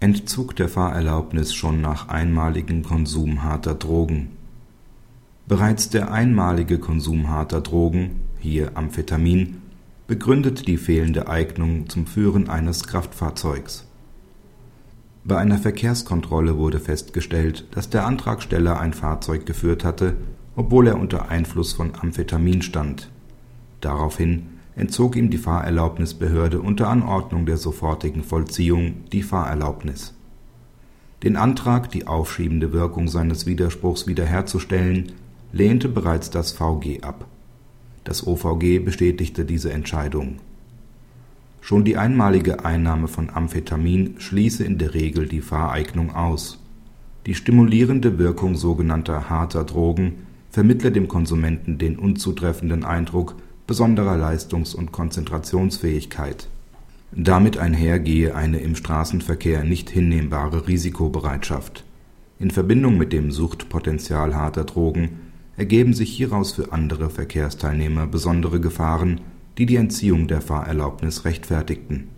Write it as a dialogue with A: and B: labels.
A: Entzug der Fahrerlaubnis schon nach einmaligem Konsum harter Drogen. Bereits der einmalige Konsum harter Drogen (hier Amphetamin) begründet die fehlende Eignung zum Führen eines Kraftfahrzeugs. Bei einer Verkehrskontrolle wurde festgestellt, dass der Antragsteller ein Fahrzeug geführt hatte, obwohl er unter Einfluss von Amphetamin stand. Daraufhin entzog ihm die Fahrerlaubnisbehörde unter Anordnung der sofortigen Vollziehung die Fahrerlaubnis. Den Antrag, die aufschiebende Wirkung seines Widerspruchs wiederherzustellen, lehnte bereits das VG ab. Das OVG bestätigte diese Entscheidung. Schon die einmalige Einnahme von Amphetamin schließe in der Regel die Fahreignung aus. Die stimulierende Wirkung sogenannter harter Drogen vermittle dem Konsumenten den unzutreffenden Eindruck besonderer Leistungs und Konzentrationsfähigkeit. Damit einhergehe eine im Straßenverkehr nicht hinnehmbare Risikobereitschaft. In Verbindung mit dem Suchtpotenzial harter Drogen ergeben sich hieraus für andere Verkehrsteilnehmer besondere Gefahren, die die Entziehung der Fahrerlaubnis rechtfertigten